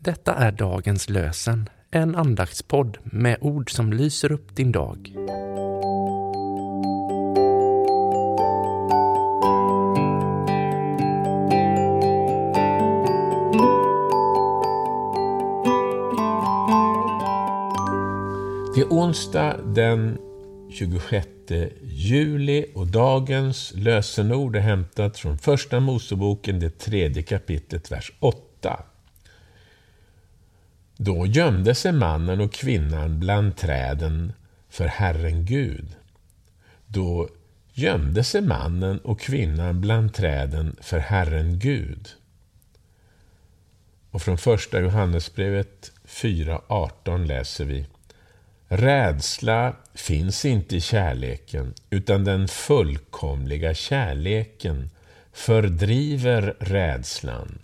Detta är dagens lösen, en andaktspodd med ord som lyser upp din dag. Det är onsdag den 26 juli och dagens lösenord är hämtat från Första Moseboken, det tredje kapitlet, vers 8. Då gömde sig mannen och kvinnan bland träden för Herren Gud. Då gömde sig mannen och kvinnan bland träden för Herren Gud. Och från första Johannesbrevet 4.18 läser vi Rädsla finns inte i kärleken, utan den fullkomliga kärleken fördriver rädslan.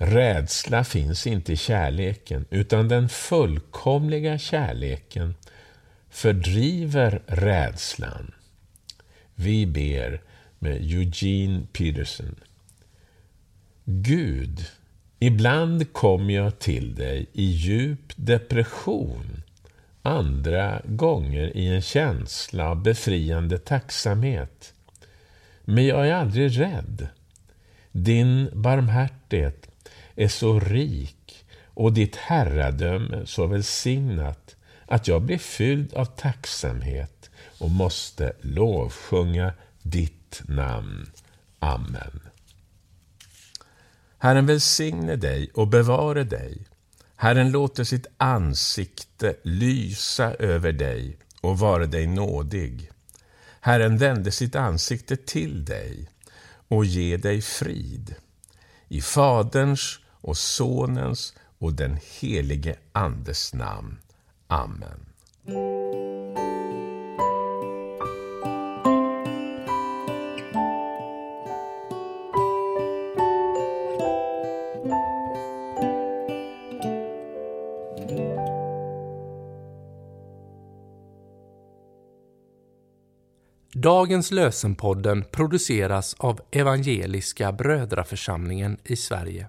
Rädsla finns inte i kärleken, utan den fullkomliga kärleken fördriver rädslan. Vi ber med Eugene Peterson. Gud, ibland kommer jag till dig i djup depression, andra gånger i en känsla av befriande tacksamhet. Men jag är aldrig rädd. Din barmhärtighet är så rik och ditt herradöme så välsignat att jag blir fylld av tacksamhet och måste lovsjunga ditt namn. Amen. Herren välsigne dig och bevare dig. Herren låter sitt ansikte lysa över dig och vara dig nådig. Herren vände sitt ansikte till dig och ge dig frid. I Faderns och Sonens och den helige Andes namn. Amen. Dagens lösenpodden produceras av Evangeliska Brödraförsamlingen i Sverige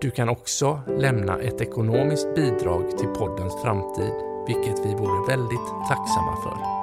Du kan också lämna ett ekonomiskt bidrag till poddens framtid, vilket vi vore väldigt tacksamma för.